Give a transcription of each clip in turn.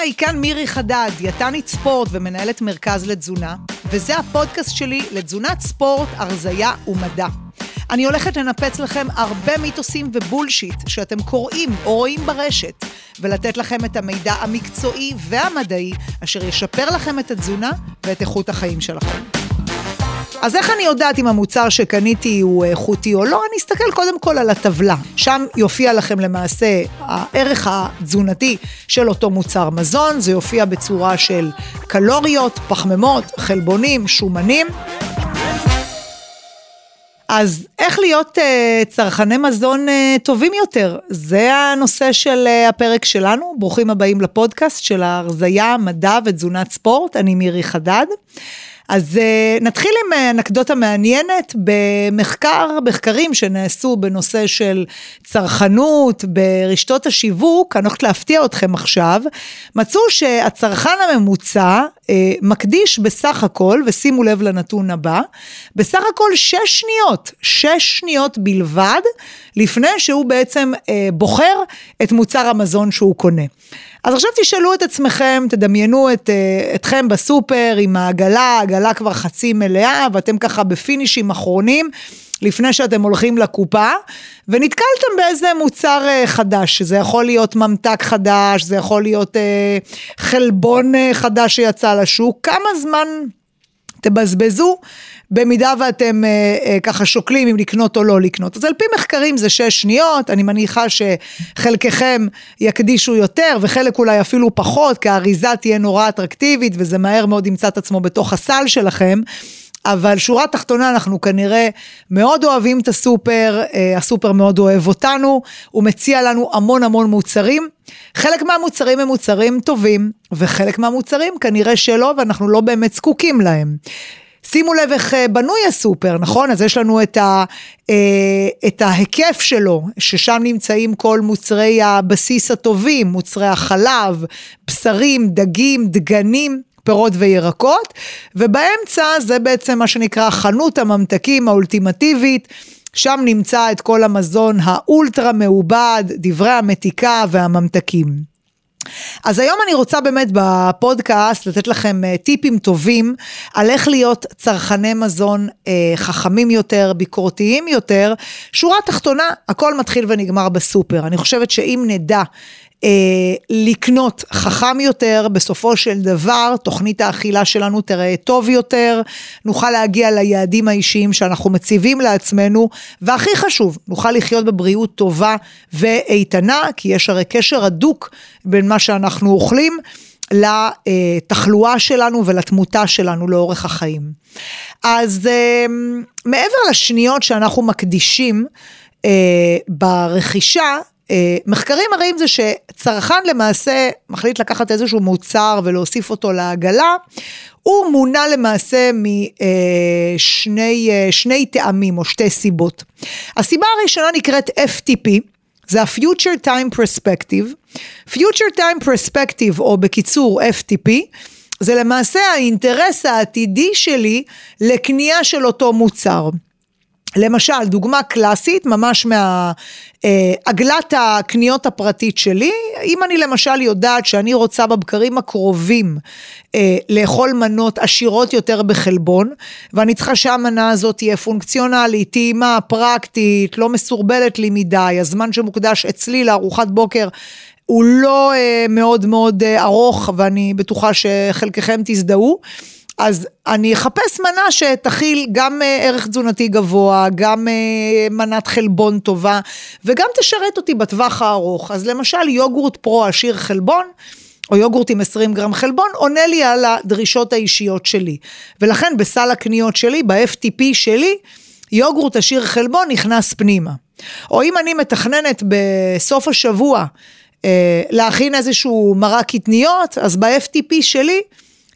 היי, כאן מירי חדד, דיאטנית ספורט ומנהלת מרכז לתזונה, וזה הפודקאסט שלי לתזונת ספורט, הרזייה ומדע. אני הולכת לנפץ לכם הרבה מיתוסים ובולשיט שאתם קוראים או רואים ברשת, ולתת לכם את המידע המקצועי והמדעי אשר ישפר לכם את התזונה ואת איכות החיים שלכם. אז איך אני יודעת אם המוצר שקניתי הוא איכותי או לא? אני אסתכל קודם כל על הטבלה. שם יופיע לכם למעשה הערך התזונתי של אותו מוצר מזון, זה יופיע בצורה של קלוריות, פחמימות, חלבונים, שומנים. אז איך להיות uh, צרכני מזון uh, טובים יותר? זה הנושא של uh, הפרק שלנו. ברוכים הבאים לפודקאסט של ההרזייה, מדע ותזונת ספורט. אני מירי חדד. אז uh, נתחיל עם אה, אנקדוטה מעניינת במחקר, מחקרים שנעשו בנושא של צרכנות ברשתות השיווק, אני הולכת להפתיע אתכם עכשיו, מצאו שהצרכן הממוצע uh, מקדיש בסך הכל, ושימו לב לנתון הבא, בסך הכל שש שניות, שש שניות בלבד, לפני שהוא בעצם uh, בוחר את מוצר המזון שהוא קונה. אז עכשיו תשאלו את עצמכם, תדמיינו את, uh, אתכם בסופר עם העגלה, העגלה כבר חצי מלאה, ואתם ככה בפינישים אחרונים. לפני שאתם הולכים לקופה, ונתקלתם באיזה מוצר uh, חדש, זה יכול להיות ממתק חדש, זה יכול להיות uh, חלבון חדש שיצא לשוק, כמה זמן תבזבזו במידה ואתם אה, אה, ככה שוקלים אם לקנות או לא לקנות. אז על פי מחקרים זה שש שניות, אני מניחה שחלקכם יקדישו יותר וחלק אולי אפילו פחות, כי האריזה תהיה נורא אטרקטיבית וזה מהר מאוד ימצא את עצמו בתוך הסל שלכם. אבל שורה תחתונה, אנחנו כנראה מאוד אוהבים את הסופר, אה, הסופר מאוד אוהב אותנו, הוא מציע לנו המון המון מוצרים. חלק מהמוצרים הם מוצרים טובים, וחלק מהמוצרים כנראה שלא, ואנחנו לא באמת זקוקים להם. שימו לב איך אה, בנוי הסופר, נכון? אז יש לנו את, ה, אה, את ההיקף שלו, ששם נמצאים כל מוצרי הבסיס הטובים, מוצרי החלב, בשרים, דגים, דגנים. פירות וירקות, ובאמצע זה בעצם מה שנקרא חנות הממתקים האולטימטיבית. שם נמצא את כל המזון האולטרה מעובד, דברי המתיקה והממתקים. אז היום אני רוצה באמת בפודקאסט לתת לכם אה, טיפים טובים על איך להיות צרכני מזון אה, חכמים יותר, ביקורתיים יותר. שורה תחתונה, הכל מתחיל ונגמר בסופר. אני חושבת שאם נדע לקנות חכם יותר, בסופו של דבר תוכנית האכילה שלנו תראה טוב יותר, נוכל להגיע ליעדים האישיים שאנחנו מציבים לעצמנו, והכי חשוב, נוכל לחיות בבריאות טובה ואיתנה, כי יש הרי קשר הדוק בין מה שאנחנו אוכלים. לתחלואה שלנו ולתמותה שלנו לאורך החיים. אז אה, מעבר לשניות שאנחנו מקדישים אה, ברכישה, אה, מחקרים מראים זה שצרכן למעשה מחליט לקחת איזשהו מוצר ולהוסיף אותו לעגלה, הוא מונע למעשה משני אה, טעמים או שתי סיבות. הסיבה הראשונה נקראת FTP, זה ה-Future Time Perspective. Future Time Perspective, או בקיצור FTP, זה למעשה האינטרס העתידי שלי לקנייה של אותו מוצר. למשל, דוגמה קלאסית, ממש מעגלת אה, הקניות הפרטית שלי, אם אני למשל יודעת שאני רוצה בבקרים הקרובים אה, לאכול מנות עשירות יותר בחלבון, ואני צריכה שהמנה הזאת תהיה פונקציונלית, טעימה, פרקטית, לא מסורבלת לי מדי, הזמן שמוקדש אצלי לארוחת בוקר הוא לא אה, מאוד מאוד אה, ארוך, ואני בטוחה שחלקכם תזדהו. אז אני אחפש מנה שתכיל גם אה, ערך תזונתי גבוה, גם אה, מנת חלבון טובה, וגם תשרת אותי בטווח הארוך. אז למשל יוגורט פרו עשיר חלבון, או יוגורט עם 20 גרם חלבון, עונה לי על הדרישות האישיות שלי. ולכן בסל הקניות שלי, ב-FTP שלי, יוגורט עשיר חלבון נכנס פנימה. או אם אני מתכננת בסוף השבוע אה, להכין איזשהו מרק קטניות, אז ב-FTP שלי,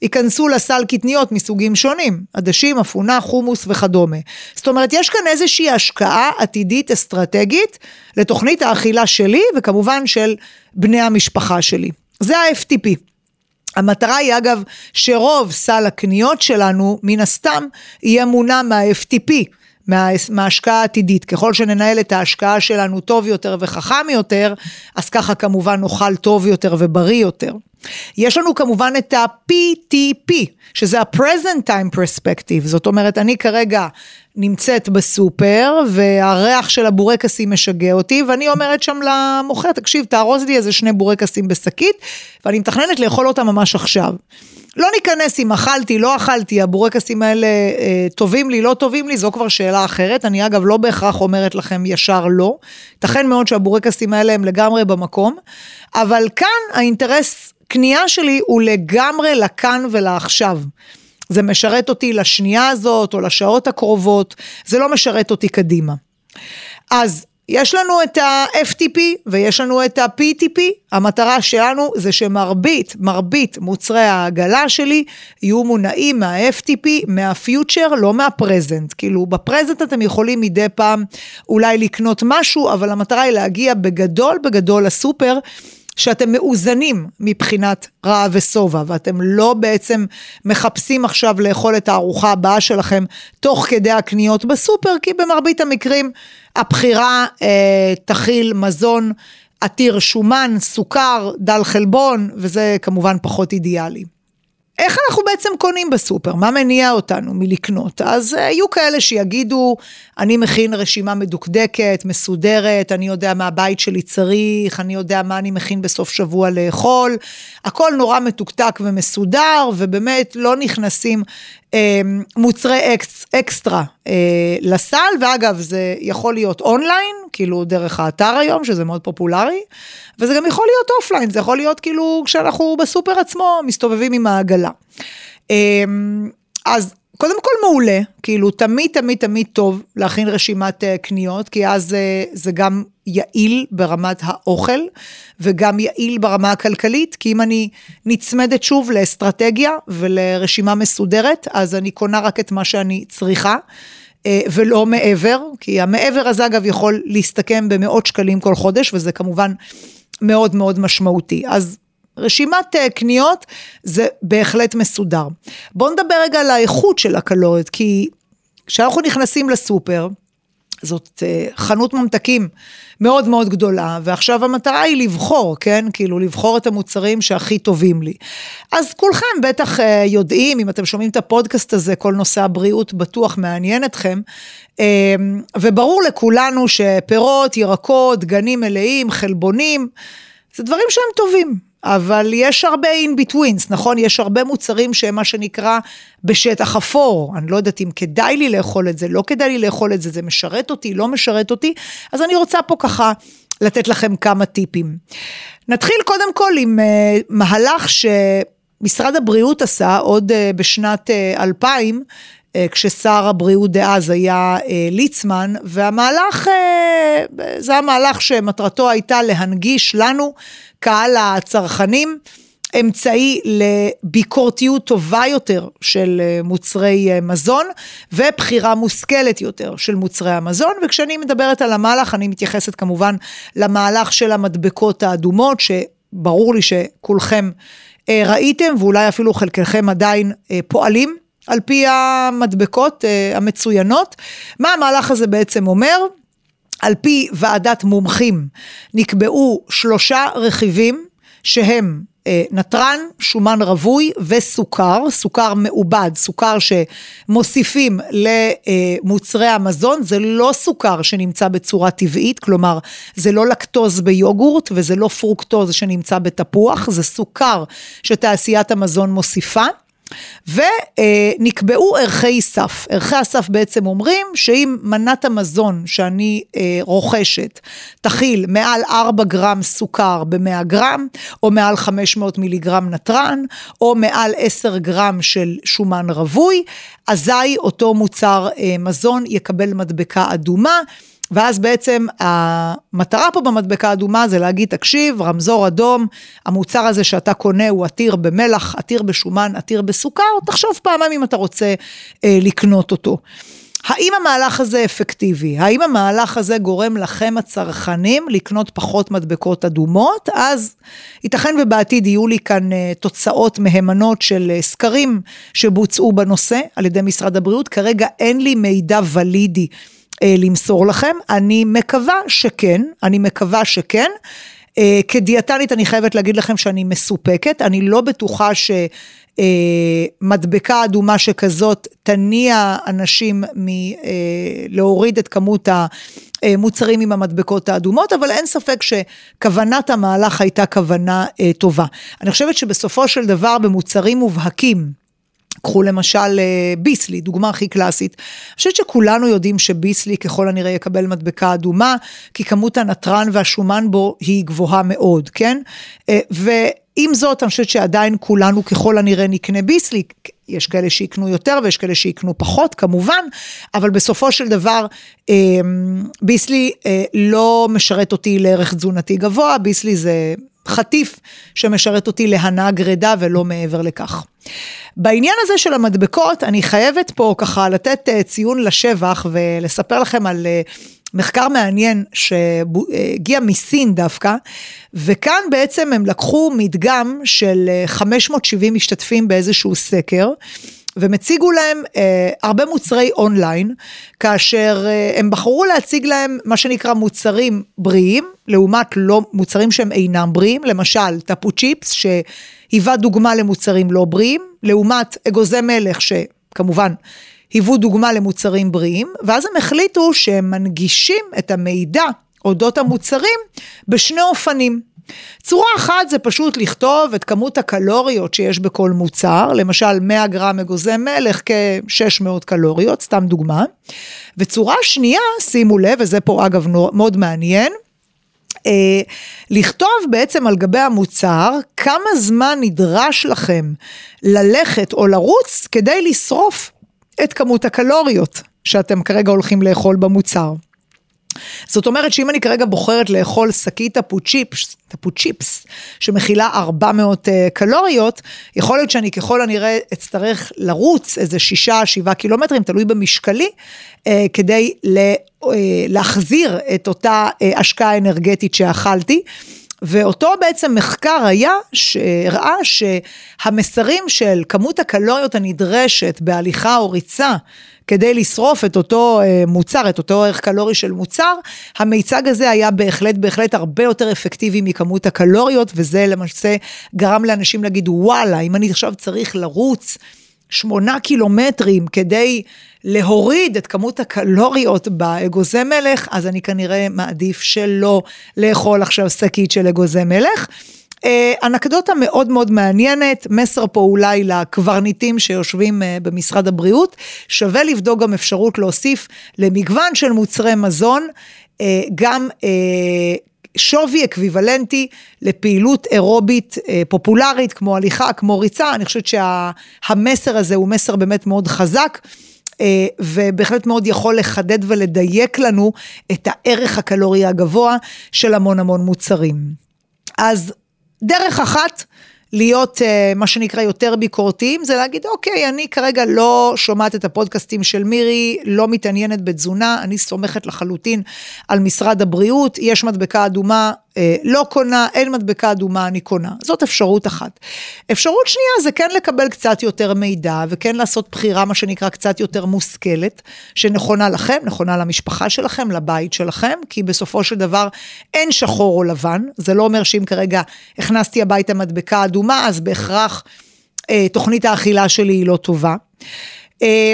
ייכנסו לסל קטניות מסוגים שונים, עדשים, אפונה, חומוס וכדומה. זאת אומרת, יש כאן איזושהי השקעה עתידית אסטרטגית לתוכנית האכילה שלי וכמובן של בני המשפחה שלי. זה ה-FTP. המטרה היא אגב שרוב סל הקניות שלנו מן הסתם יהיה מונע מה-FTP. מה, מההשקעה העתידית. ככל שננהל את ההשקעה שלנו טוב יותר וחכם יותר, אז ככה כמובן נאכל טוב יותר ובריא יותר. יש לנו כמובן את ה-PTP, שזה ה-present time perspective, זאת אומרת, אני כרגע נמצאת בסופר, והריח של הבורקסים משגע אותי, ואני אומרת שם למוכר, תקשיב, תארוז לי איזה שני בורקסים בשקית, ואני מתכננת לאכול אותם ממש עכשיו. לא ניכנס אם אכלתי, לא אכלתי, הבורקסים האלה אה, טובים לי, לא טובים לי, זו כבר שאלה אחרת. אני אגב לא בהכרח אומרת לכם ישר לא. ייתכן מאוד שהבורקסים האלה הם לגמרי במקום, אבל כאן האינטרס קנייה שלי הוא לגמרי לכאן ולעכשיו. זה משרת אותי לשנייה הזאת או לשעות הקרובות, זה לא משרת אותי קדימה. אז יש לנו את ה-FTP ויש לנו את ה-PTP, המטרה שלנו זה שמרבית, מרבית מוצרי העגלה שלי יהיו מונעים מה-FTP, מהפיוטר, לא מהפרזנט. כאילו בפרזנט אתם יכולים מדי פעם אולי לקנות משהו, אבל המטרה היא להגיע בגדול בגדול לסופר. שאתם מאוזנים מבחינת רעב ושובע, ואתם לא בעצם מחפשים עכשיו לאכול את הארוחה הבאה שלכם תוך כדי הקניות בסופר, כי במרבית המקרים הבחירה אה, תכיל מזון עתיר שומן, סוכר, דל חלבון, וזה כמובן פחות אידיאלי. איך אנחנו בעצם קונים בסופר? מה מניע אותנו מלקנות? אז אה, יהיו כאלה שיגידו, אני מכין רשימה מדוקדקת, מסודרת, אני יודע מה הבית שלי צריך, אני יודע מה אני מכין בסוף שבוע לאכול, הכל נורא מתוקתק ומסודר, ובאמת לא נכנסים מוצרי אקס, אקסטרה אה, לסל, ואגב, זה יכול להיות אונליין, כאילו דרך האתר היום, שזה מאוד פופולרי, וזה גם יכול להיות אופליין, זה יכול להיות כאילו כשאנחנו בסופר עצמו מסתובבים עם העגלה. אה, אז קודם כל מעולה, כאילו תמיד תמיד תמיד טוב להכין רשימת uh, קניות, כי אז uh, זה גם יעיל ברמת האוכל, וגם יעיל ברמה הכלכלית, כי אם אני נצמדת שוב לאסטרטגיה ולרשימה מסודרת, אז אני קונה רק את מה שאני צריכה. uh, ולא מעבר, כי המעבר הזה אגב יכול להסתכם במאות שקלים כל חודש, וזה כמובן מאוד מאוד משמעותי. אז רשימת אה, קניות זה בהחלט מסודר. בואו נדבר רגע על האיכות של הקלוריות, כי כשאנחנו נכנסים לסופר, זאת אה, חנות ממתקים מאוד מאוד גדולה, ועכשיו המטרה היא לבחור, כן? כאילו לבחור את המוצרים שהכי טובים לי. אז כולכם בטח אה, יודעים, אם אתם שומעים את הפודקאסט הזה, כל נושא הבריאות בטוח מעניין אתכם, וברור לכולנו שפירות, ירקות, גנים מלאים, חלבונים, זה דברים שהם טובים. אבל יש הרבה in betweens, נכון? יש הרבה מוצרים שהם מה שנקרא בשטח אפור. אני לא יודעת אם כדאי לי לאכול את זה, לא כדאי לי לאכול את זה, זה משרת אותי, לא משרת אותי, אז אני רוצה פה ככה לתת לכם כמה טיפים. נתחיל קודם כל עם uh, מהלך שמשרד הבריאות עשה עוד uh, בשנת uh, 2000, כששר הבריאות דאז היה ליצמן, והמהלך, זה המהלך שמטרתו הייתה להנגיש לנו קהל הצרכנים, אמצעי לביקורתיות טובה יותר של אה, מוצרי אה, מזון ובחירה מושכלת יותר של מוצרי המזון. וכשאני מדברת על המהלך אני מתייחסת כמובן למהלך של המדבקות האדומות שברור לי שכולכם אה, ראיתם ואולי אפילו חלקכם עדיין פועלים על פי המדבקות המצוינות. מה המהלך הזה בעצם אומר? על פי ועדת מומחים נקבעו שלושה רכיבים שהם אה, נתרן, שומן רווי וסוכר, סוכר מעובד, סוכר שמוסיפים למוצרי המזון, זה לא סוכר שנמצא בצורה טבעית, כלומר זה לא לקטוז ביוגורט וזה לא פרוקטוז שנמצא בתפוח, זה סוכר שתעשיית המזון מוסיפה. ונקבעו ערכי סף. ערכי הסף בעצם אומרים שאם מנת המזון שאני אה, רוכשת תכיל מעל 4 גרם סוכר ב-100 גרם, או מעל 500 מיליגרם נתרן, או מעל 10 גרם של שומן רווי, אזי אותו מוצר אה, מזון יקבל מדבקה אדומה. ואז בעצם המטרה פה במדבקה האדומה זה להגיד, תקשיב, רמזור אדום, המוצר הזה שאתה קונה הוא עתיר במלח, עתיר בשומן, עתיר בסוכר, תחשוב פעמיים אם אתה רוצה אה, לקנות אותו. האם המהלך הזה אפקטיבי? האם המהלך הזה גורם לכם הצרכנים לקנות פחות מדבקות אדומות? אז ייתכן ובעתיד יהיו לי כאן אה, תוצאות מהימנות של אה, סקרים שבוצעו בנושא על ידי משרד הבריאות. כרגע אין לי מידע ולידי למסור לכם. אני מקווה שכן, אני מקווה שכן. כדיאטנית אני חייבת להגיד לכם שאני מסופקת, אני לא בטוחה ש... אה, אדומה שכזאת תניע אנשים מלהוריד אה, את כמות המוצרים עם המדבקות האדומות, אבל אין ספק שכוונת המהלך הייתה כוונה אה, טובה. אני חושבת שבסופו של דבר במוצרים מובהקים, קחו למשל ביסלי, דוגמה הכי קלאסית. אני חושבת שכולנו יודעים שביסלי ככל הנראה יקבל מדבקה אדומה, כי כמות הנתרן והשומן בו היא גבוהה מאוד, כן? ו... עם זאת, אני חושבת שעדיין כולנו ככל הנראה נקנה ביסלי, יש כאלה שיקנו יותר ויש כאלה שיקנו פחות כמובן, אבל בסופו של דבר אמ, ביסלי אה, לא משרת אותי לערך תזונתי גבוה, ביסלי זה חטיף שמשרת אותי להנאה גרידה ולא מעבר לכך. בעניין הזה של המדבקות, אני חייבת פה ככה לתת אה, ציון לשבח ולספר לכם על אה, מחקר מעניין שהגיע מסין דווקא, וכאן בעצם הם לקחו מדגם של 570 אה, משתתפים באיזשהו סקר. והם הציגו להם אה, הרבה מוצרי אונליין, כאשר אה, הם בחרו להציג להם מה שנקרא מוצרים בריאים, לעומת לא, מוצרים שהם אינם בריאים, למשל טפו צ'יפס, שהיווה דוגמה למוצרים לא בריאים, לעומת אגוזי מלך, שכמובן היוו דוגמה למוצרים בריאים, ואז הם החליטו שהם מנגישים את המידע אודות המוצרים בשני אופנים. צורה אחת זה פשוט לכתוב את כמות הקלוריות שיש בכל מוצר, למשל 100 גרם אגוזי מלך כ-600 קלוריות, סתם דוגמה. וצורה שנייה, שימו לב, וזה פה אגב מאוד מעניין, אה, לכתוב בעצם על גבי המוצר כמה זמן נדרש לכם ללכת או לרוץ כדי לשרוף את כמות הקלוריות שאתם כרגע הולכים לאכול במוצר. זאת אומרת שאם אני כרגע בוחרת לאכול שקית טפו צ'יפס, טפו צ'יפס, שמכילה 400 uh, אה, קלוריות, יכול להיות שאני ככל הנראה אצטרך לרוץ איזה 6-7 קילומטרים, תלוי במשקלי, uh, כדי uh, להחזיר את אותה השקעה אנרגטית שאכלתי. ואותו בעצם מחקר היה שהראה שהמסרים של כמות הקלוריות הנדרשת בהליכה או ריצה כדי לשרוף את אותו אה, מוצר, את אותו ערך קלורי של מוצר, המיצג הזה היה בהחלט בהחלט הרבה יותר אפקטיבי מכמות הקלוריות, וזה למעשה גרם לאנשים להגיד וואלה, אם אני עכשיו צריך לרוץ שמונה קילומטרים כדי להוריד את כמות הקלוריות באגוזי מלך, אז אני כנראה מעדיף שלא לאכול עכשיו שקית של אגוזי מלך. אה, אנקדוטה מאוד מאוד מעניינת, מסר פה אולי לקברניטים שיושבים אה, במשרד הבריאות, שווה לבדוק גם אפשרות להוסיף למגוון של מוצרי מזון, אה, גם שווי אקוויוולנטי לפעילות אירובית פופולרית כמו הליכה, כמו ריצה, אני חושבת שהמסר הזה הוא מסר באמת מאוד חזק. ובהחלט מאוד יכול לחדד ולדייק לנו את הערך הקלורי הגבוה של המון המון מוצרים. אז דרך אחת להיות uh, מה שנקרא יותר ביקורתיים, זה להגיד, אוקיי, אני כרגע לא שומעת את הפודקאסטים של מירי, לא מתעניינת בתזונה, אני סומכת לחלוטין על משרד הבריאות, יש מדבקה אדומה, אה, לא קונה, אין מדבקה אדומה, אני קונה. זאת אפשרות אחת. אפשרות שנייה זה כן לקבל קצת יותר מידע, וכן לעשות בחירה, מה שנקרא, קצת יותר מושכלת, שנכונה לכם, נכונה למשפחה שלכם, לבית שלכם, כי בסופו של דבר אין שחור או לבן, זה לא אומר שאם כרגע הכנסתי הביתה מדבקה אדומה, אז בהכרח אה, תוכנית האכילה שלי היא לא טובה. אה,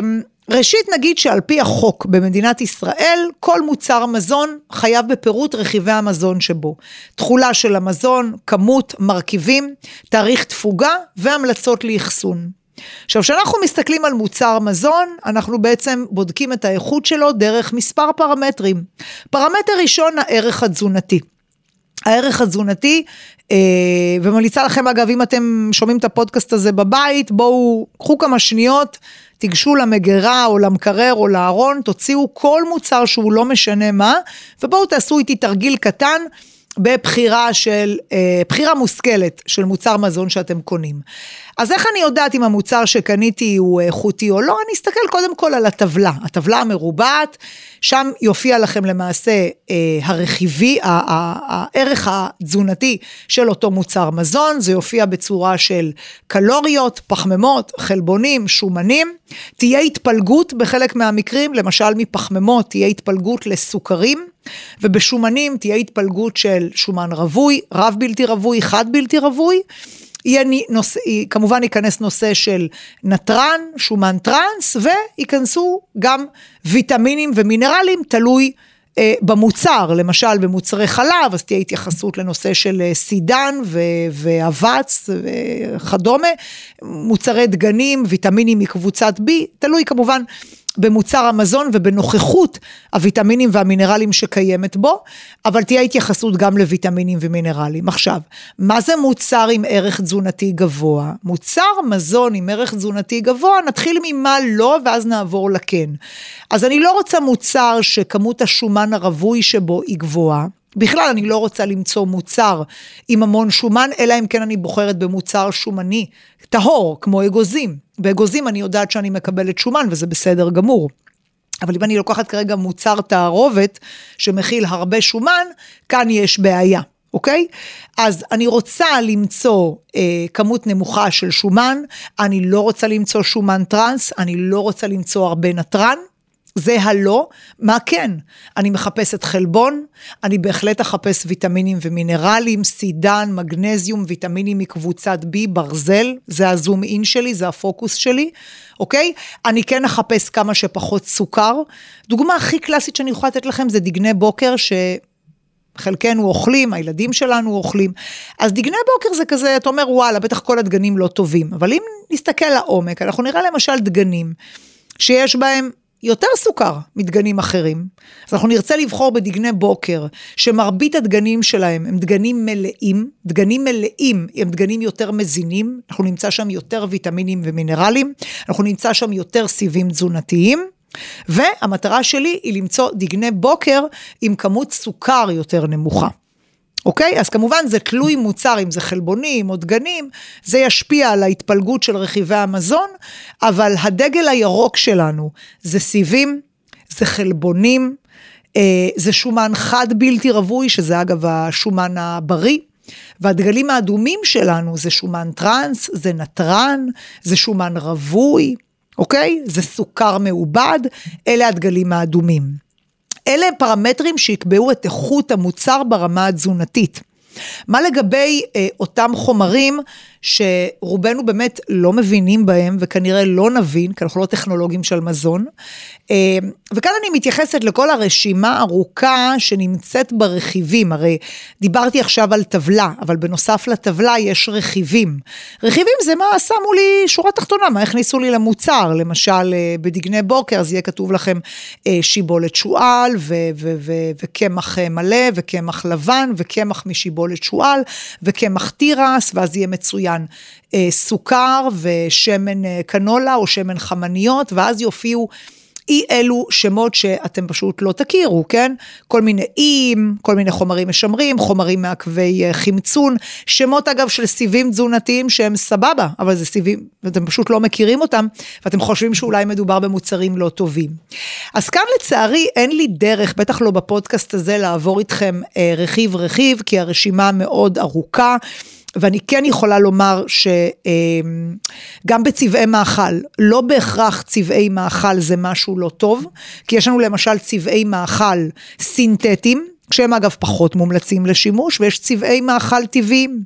ראשית נגיד שעל פי החוק במדינת ישראל, כל מוצר מזון חייב בפירוט רכיבי המזון שבו. תכולה של המזון, כמות, מרכיבים, תאריך תפוגה והמלצות לאחסון. עכשיו, כשאנחנו מסתכלים על מוצר מזון, אנחנו בעצם בודקים את האיכות שלו דרך מספר פרמטרים. פרמטר ראשון, הערך התזונתי. הערך התזונתי, אה, וממליצה לכם אגב, אם אתם שומעים את הפודקאסט הזה בבית, בואו, קחו כמה שניות, תיגשו למגירה או למקרר או לארון, תוציאו כל מוצר שהוא לא משנה מה, ובואו תעשו איתי תרגיל קטן. בבחירה של, אה, בחירה מושכלת של מוצר מזון שאתם קונים. אז איך אני יודעת אם המוצר שקניתי הוא איכותי או לא? אני אסתכל קודם כל על הטבלה, הטבלה המרובעת, שם יופיע לכם למעשה אה, הרכיבי, הערך התזונתי של אותו מוצר מזון, זה יופיע בצורה של קלוריות, פחמימות, חלבונים, שומנים. תהיה התפלגות בחלק מהמקרים, למשל מפחמימות תהיה התפלגות לסוכרים. ובשומנים תהיה התפלגות של שומן רווי, רב בלתי רווי, חד בלתי רווי. יהיה נושא, כמובן ייכנס נושא של נתרן, שומן טראנס, וייכנסו גם ויטמינים ומינרלים, תלוי אה, במוצר, למשל במוצרי חלב, אז תהיה התייחסות לנושא של אה, סידן ואבץ וכדומה, מוצרי דגנים, ויטמינים מקבוצת B, תלוי כמובן במוצר המזון ובנוכחות הוויטמינים והמינרלים שקיימת בו, אבל תהיה התייחסות גם לוויטמינים ומינרלים. עכשיו, מה זה מוצר עם ערך תזונתי גבוה? מוצר מזון עם ערך תזונתי גבוה, נתחיל ממה לא ואז נעבור לכן. אז אני לא רוצה מוצר שכמות השומן הרווי שבו היא גבוהה. בכלל, אני לא רוצה למצוא מוצר עם המון שומן, אלא אם כן אני בוחרת במוצר שומני טהור, כמו אגוזים. באגוזים אני יודעת שאני מקבלת שומן, וזה בסדר גמור. אבל אם אני לוקחת כרגע מוצר תערובת שמכיל הרבה שומן, כאן יש בעיה, אוקיי? אז אני רוצה למצוא אה, כמות נמוכה של שומן, אני לא רוצה למצוא שומן טראנס, אני לא רוצה למצוא הרבה נתרן. זה הלא, מה כן? אני מחפשת חלבון, אני בהחלט אחפש ויטמינים ומינרלים, סידן, מגנזיום, ויטמינים מקבוצת B, ברזל, זה הזום אין שלי, זה הפוקוס שלי, אוקיי? אני כן אחפש כמה שפחות סוכר. דוגמה הכי קלאסית שאני יכולה לתת לכם זה דגני בוקר, ש... חלקנו אוכלים, הילדים שלנו אוכלים. אז דגני בוקר זה כזה, אתה אומר, וואלה, בטח כל הדגנים לא טובים. אבל אם נסתכל לעומק, אנחנו נראה למשל דגנים שיש בהם יותר סוכר מדגנים אחרים. אז אנחנו נרצה לבחור בדגני בוקר, שמרבית הדגנים שלהם הם דגנים מלאים, דגנים מלאים הם דגנים יותר מזינים, אנחנו נמצא שם יותר ויטמינים ומינרלים, אנחנו נמצא שם יותר סיבים תזונתיים. והמטרה שלי היא למצוא דגני בוקר עם כמות סוכר יותר נמוכה. אוקיי? אז כמובן זה תלוי מוצר, אם זה חלבונים או דגנים, זה ישפיע על ההתפלגות של רכיבי המזון, אבל הדגל הירוק שלנו זה סיבים, זה חלבונים, אה, זה שומן חד בלתי רווי, שזה אגב השומן הבריא. והדגלים האדומים שלנו זה שומן טראנס, זה נתרן, זה שומן רווי, אוקיי? זה סוכר מעובד, אלה הדגלים האדומים. אלה הם פרמטרים שיקבעו את איכות המוצר ברמה התזונתית. מה לגבי אה, אותם חומרים שרובנו באמת לא מבינים בהם וכנראה לא נבין, כי אנחנו לא טכנולוגים של מזון. אה, וכאן אני מתייחסת לכל הרשימה הארוכה שנמצאת ברכיבים, הרי דיברתי עכשיו על טבלה, אבל בנוסף לטבלה יש רכיבים. רכיבים זה מה שמו לי שורה תחתונה, מה הכניסו לי למוצר, למשל אה, בדגני בוקר אז יהיה כתוב לכם שיבולת שועל וקמח מלא וקמח לבן וקמח משיבולת שועל וקמח תירס, ואז יהיה. מצוין אה, סוכר ושמן אה, קנולה או שמן חמניות, ואז יופיעו אי אלו שמות שאתם פשוט לא תכירו, כן? כל מיני איים, כל מיני חומרים משמרים, חומרים מעכבי אה, חמצון, שמות אגב של סיבים תזונתיים שהם סבבה, אבל זה סיבים, ואתם פשוט לא מכירים אותם, ואתם חושבים שאולי מדובר במוצרים לא טובים. אז כאן לצערי אין לי דרך, בטח לא בפודקאסט הזה, לעבור איתכם אה, רכיב רכיב, כי הרשימה מאוד ארוכה. ואני כן יכולה לומר שגם בצבעי מאכל, לא בהכרח צבעי מאכל זה משהו לא טוב, כי יש לנו למשל צבעי מאכל סינתטיים, שהם אגב פחות מומלצים לשימוש, ויש צבעי מאכל טבעיים.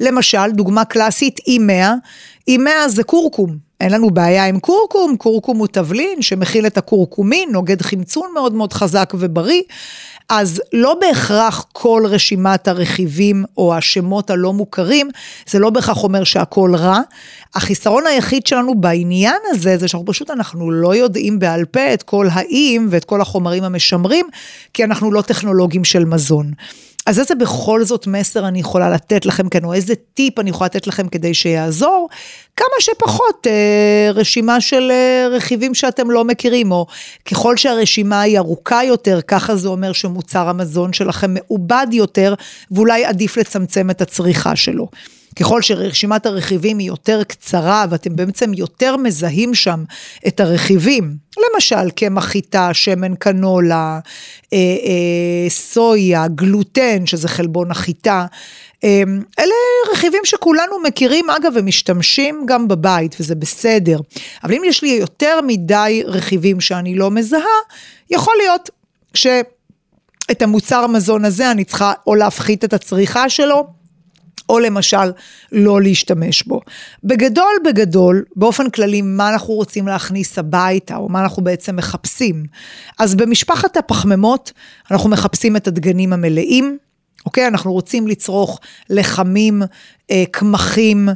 למשל, דוגמה קלאסית, E100, E100 זה קורקום. אין לנו בעיה עם קורקום, קורקום הוא תבלין שמכיל את הקורקומין, נוגד חמצון מאוד מאוד חזק ובריא, אז לא בהכרח כל רשימת הרכיבים או השמות הלא מוכרים, זה לא בהכרח אומר שהכל רע. החיסרון היחיד שלנו בעניין הזה, זה שאנחנו פשוט, אנחנו לא יודעים בעל פה את כל האיים ואת כל החומרים המשמרים, כי אנחנו לא טכנולוגים של מזון. אז איזה בכל זאת מסר אני יכולה לתת לכם כאן, או איזה טיפ אני יכולה לתת לכם כדי שיעזור? כמה שפחות אה, רשימה של אה, רכיבים שאתם לא מכירים, או ככל שהרשימה היא ארוכה יותר, ככה זה אומר שמוצר המזון שלכם מעובד יותר, ואולי עדיף לצמצם את הצריכה שלו. ככל שרשימת הרכיבים היא יותר קצרה ואתם בעצם יותר מזהים שם את הרכיבים, למשל קמח חיטה, שמן קנולה, אה, אה, סויה, גלוטן, שזה חלבון החיטה, אה, אלה רכיבים שכולנו מכירים, אגב, ומשתמשים גם בבית, וזה בסדר. אבל אם יש לי יותר מדי רכיבים שאני לא מזהה, יכול להיות שאת המוצר המזון הזה אני צריכה או להפחית את הצריכה שלו, או למשל לא להשתמש בו. בגדול בגדול, באופן כללי, מה אנחנו רוצים להכניס הביתה, או מה אנחנו בעצם מחפשים. אז במשפחת הפחמימות, אנחנו מחפשים את הדגנים המלאים, אוקיי? אנחנו רוצים לצרוך לחמים, אה, קמחים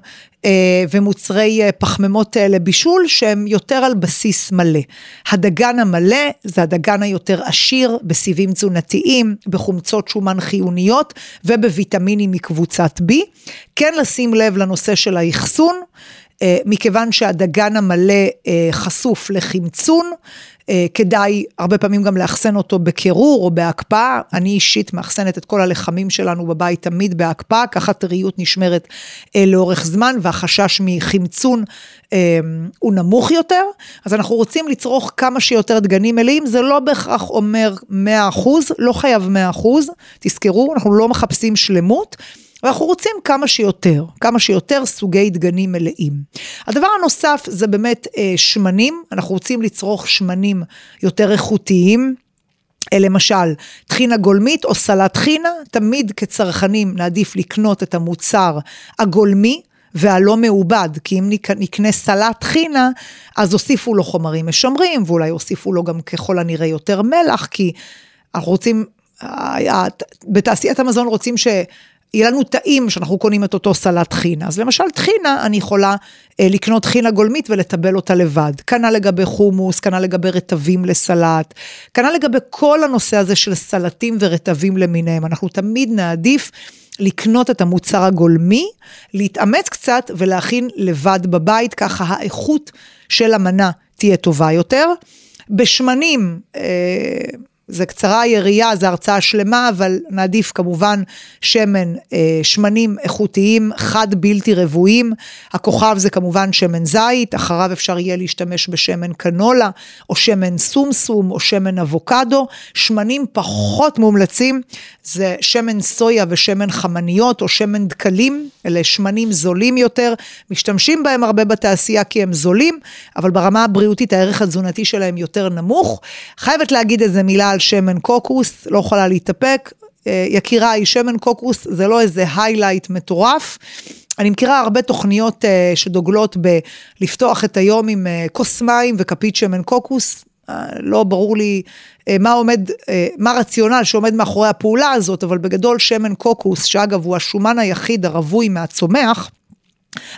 ומוצרי אה, פחמימות לבישול שהם יותר על בסיס מלא. הדגן המלא זה הדגן היותר עשיר בסיבים תזונתיים, בחומצות שומן חיוניות ובוויטמינים מקבוצת B. כן לשים לב לנושא של האחסון. מכיוון שהדגן המלא חשוף לחמצון, אה, כדאי הרבה פעמים גם לאחסן אותו בקירור או בהקפאה. אני אישית מאחסנת את כל הלחמים שלנו בבית תמיד בהקפאה, ככה טריות נשמרת אה, לאורך זמן והחשש מחמצון אה, הוא נמוך יותר. אז אנחנו רוצים לצרוך כמה שיותר דגנים מלאים, זה לא בהכרח אומר 100%, לא חייב 100%, תזכרו, אנחנו לא מחפשים שלמות. ואנחנו רוצים כמה שיותר, כמה שיותר סוגי דגנים מלאים. הדבר הנוסף זה באמת אה, שמנים, אנחנו רוצים לצרוך שמנים יותר איכותיים. אה, למשל, טחינה גולמית או סלט טחינה, תמיד כצרכנים נעדיף לקנות את המוצר הגולמי, והלא מעובד, כי אם נקנה סלט טחינה, אז הוסיפו לו חומרים משמרים, ואולי הוסיפו לו גם ככל הנראה יותר מלח, כי אנחנו רוצים, בתעשיית המזון רוצים ש... יהיה לנו טעים שאנחנו קונים את אותו סלט טחינה. אז למשל טחינה, אני יכולה אה, לקנות טחינה גולמית ולטבל אותה לבד. כנ"ל לגבי חומוס, כנ"ל לגבי רטבים לסלט, כנ"ל לגבי כל הנושא הזה של סלטים ורטבים למיניהם. אנחנו תמיד נעדיף לקנות את המוצר הגולמי, להתאמץ קצת ולהכין לבד בבית, ככה האיכות של המנה תהיה טובה יותר. בשמנים, אה, זה קצרה היריעה, זו הרצאה שלמה, אבל נעדיף כמובן שמן, אה, שמנים איכותיים, חד בלתי רבועים. הכוכב זה כמובן שמן זית, אחריו אפשר יהיה להשתמש בשמן קנולה, או שמן סומסום, או שמן אבוקדו. שמנים פחות מומלצים, זה שמן סויה ושמן חמניות, או שמן דקלים, אלה שמנים זולים יותר, משתמשים בהם הרבה בתעשייה כי הם זולים, אבל ברמה הבריאותית הערך התזונתי שלהם יותר נמוך. חייבת להגיד איזה מילה על שמן קוקוס, לא יכולה להתאפק. אה, יקיריי, שמן קוקוס זה לא איזה היילייט מטורף. אני מכירה הרבה תוכניות אה, שדוגלות בלפתוח את היום עם אה, כוס מים וכפית שמן קוקוס. לא ברור לי מה עומד, מה הרציונל שעומד מאחורי הפעולה הזאת, אבל בגדול שמן קוקוס, שאגב הוא השומן היחיד הרווי מהצומח,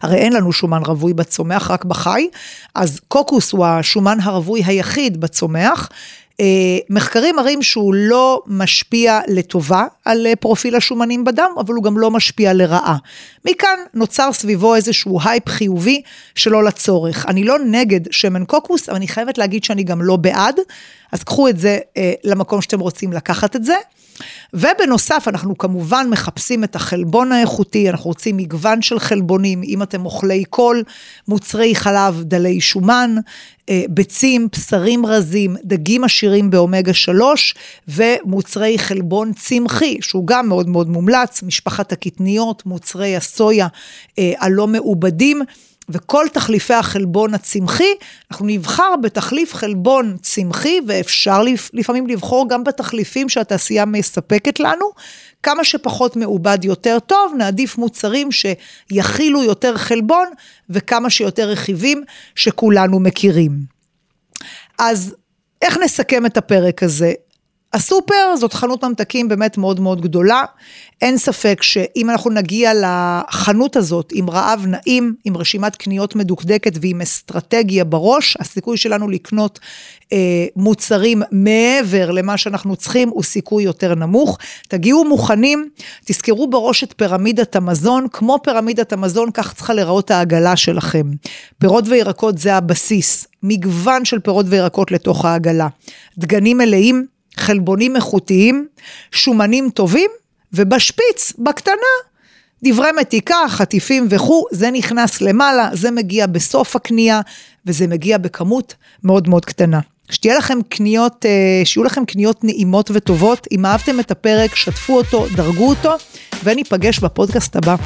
הרי אין לנו שומן רווי בצומח, רק בחי, אז קוקוס הוא השומן הרווי היחיד בצומח, מחקרים מראים שהוא לא משפיע לטובה על אה, פרופיל השומנים בדם, אבל הוא גם לא משפיע לרעה. מכאן נוצר סביבו איזשהו הייפ חיובי שלא לצורך. אני לא נגד שמן קוקוס, אבל אני חייבת להגיד שאני גם לא בעד, אז קחו את זה אה, למקום שאתם רוצים לקחת את זה. ובנוסף, אנחנו כמובן מחפשים את החלבון האיכותי, אנחנו רוצים מגוון של חלבונים, אם אתם אוכלי קול, מוצרי חלב דלי שומן, אה, ביצים, בשרים רזים, דגים עשירים באומגה 3 ומוצרי חלבון צמחי, שהוא גם מאוד מאוד מומלץ, משפחת הקטניות, מוצרי הסויה אה, הלא מעובדים. וכל תחליפי החלבון הצמחי, אנחנו נבחר בתחליף חלבון צמחי, ואפשר לפעמים לבחור גם בתחליפים שהתעשייה מספקת לנו. כמה שפחות מעובד יותר טוב, נעדיף מוצרים שיכילו יותר חלבון וכמה שיותר רכיבים שכולנו מכירים. אז איך נסכם את הפרק הזה? הסופר זאת חנות ממתקים באמת מאוד מאוד גדולה. אין ספק שאם אנחנו נגיע לחנות הזאת עם רעב נעים, עם רשימת קניות מדוקדקת ועם אסטרטגיה בראש, הסיכוי שלנו לקנות אה, מוצרים מעבר למה שאנחנו צריכים הוא סיכוי יותר נמוך. תגיעו מוכנים, תזכרו בראש את פירמידת המזון, כמו פירמידת המזון כך צריכה להיראות העגלה שלכם. פירות וירקות זה הבסיס, מגוון של פירות וירקות לתוך העגלה. דגנים מלאים, חלבונים איכותיים, שומנים טובים, ובשפיץ, בקטנה, דברי מתיקה, חטיפים וכו', זה נכנס למעלה, זה מגיע בסוף הקנייה, וזה מגיע בכמות מאוד מאוד קטנה. שתהיה לכם קניות, אה, שיהיו לכם קניות נעימות וטובות. אם אהבתם את הפרק, שתפו אותו, דרגו אותו, וניפגש בפודקאסט הבא.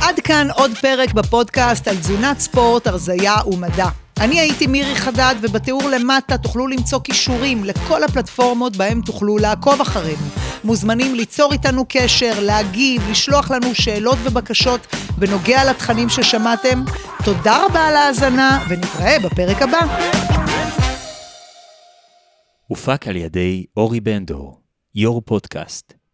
עד כאן עוד פרק בפודקאסט על תזונת ספורט, הרזייה ומדע. אני הייתי מירי חדד, ובתיאור למטה תוכלו למצוא כישורים לכל הפלטפורמות בהם תוכלו לעקוב אחרינו. מוזמנים ליצור איתנו קשר, להגיב, לשלוח לנו שאלות ובקשות בנוגע לתכנים ששמעתם. תודה רבה על ההאזנה, ונתראה בפרק הבא. הופק על ידי אורי בנדור, יו"ר פודקאסט.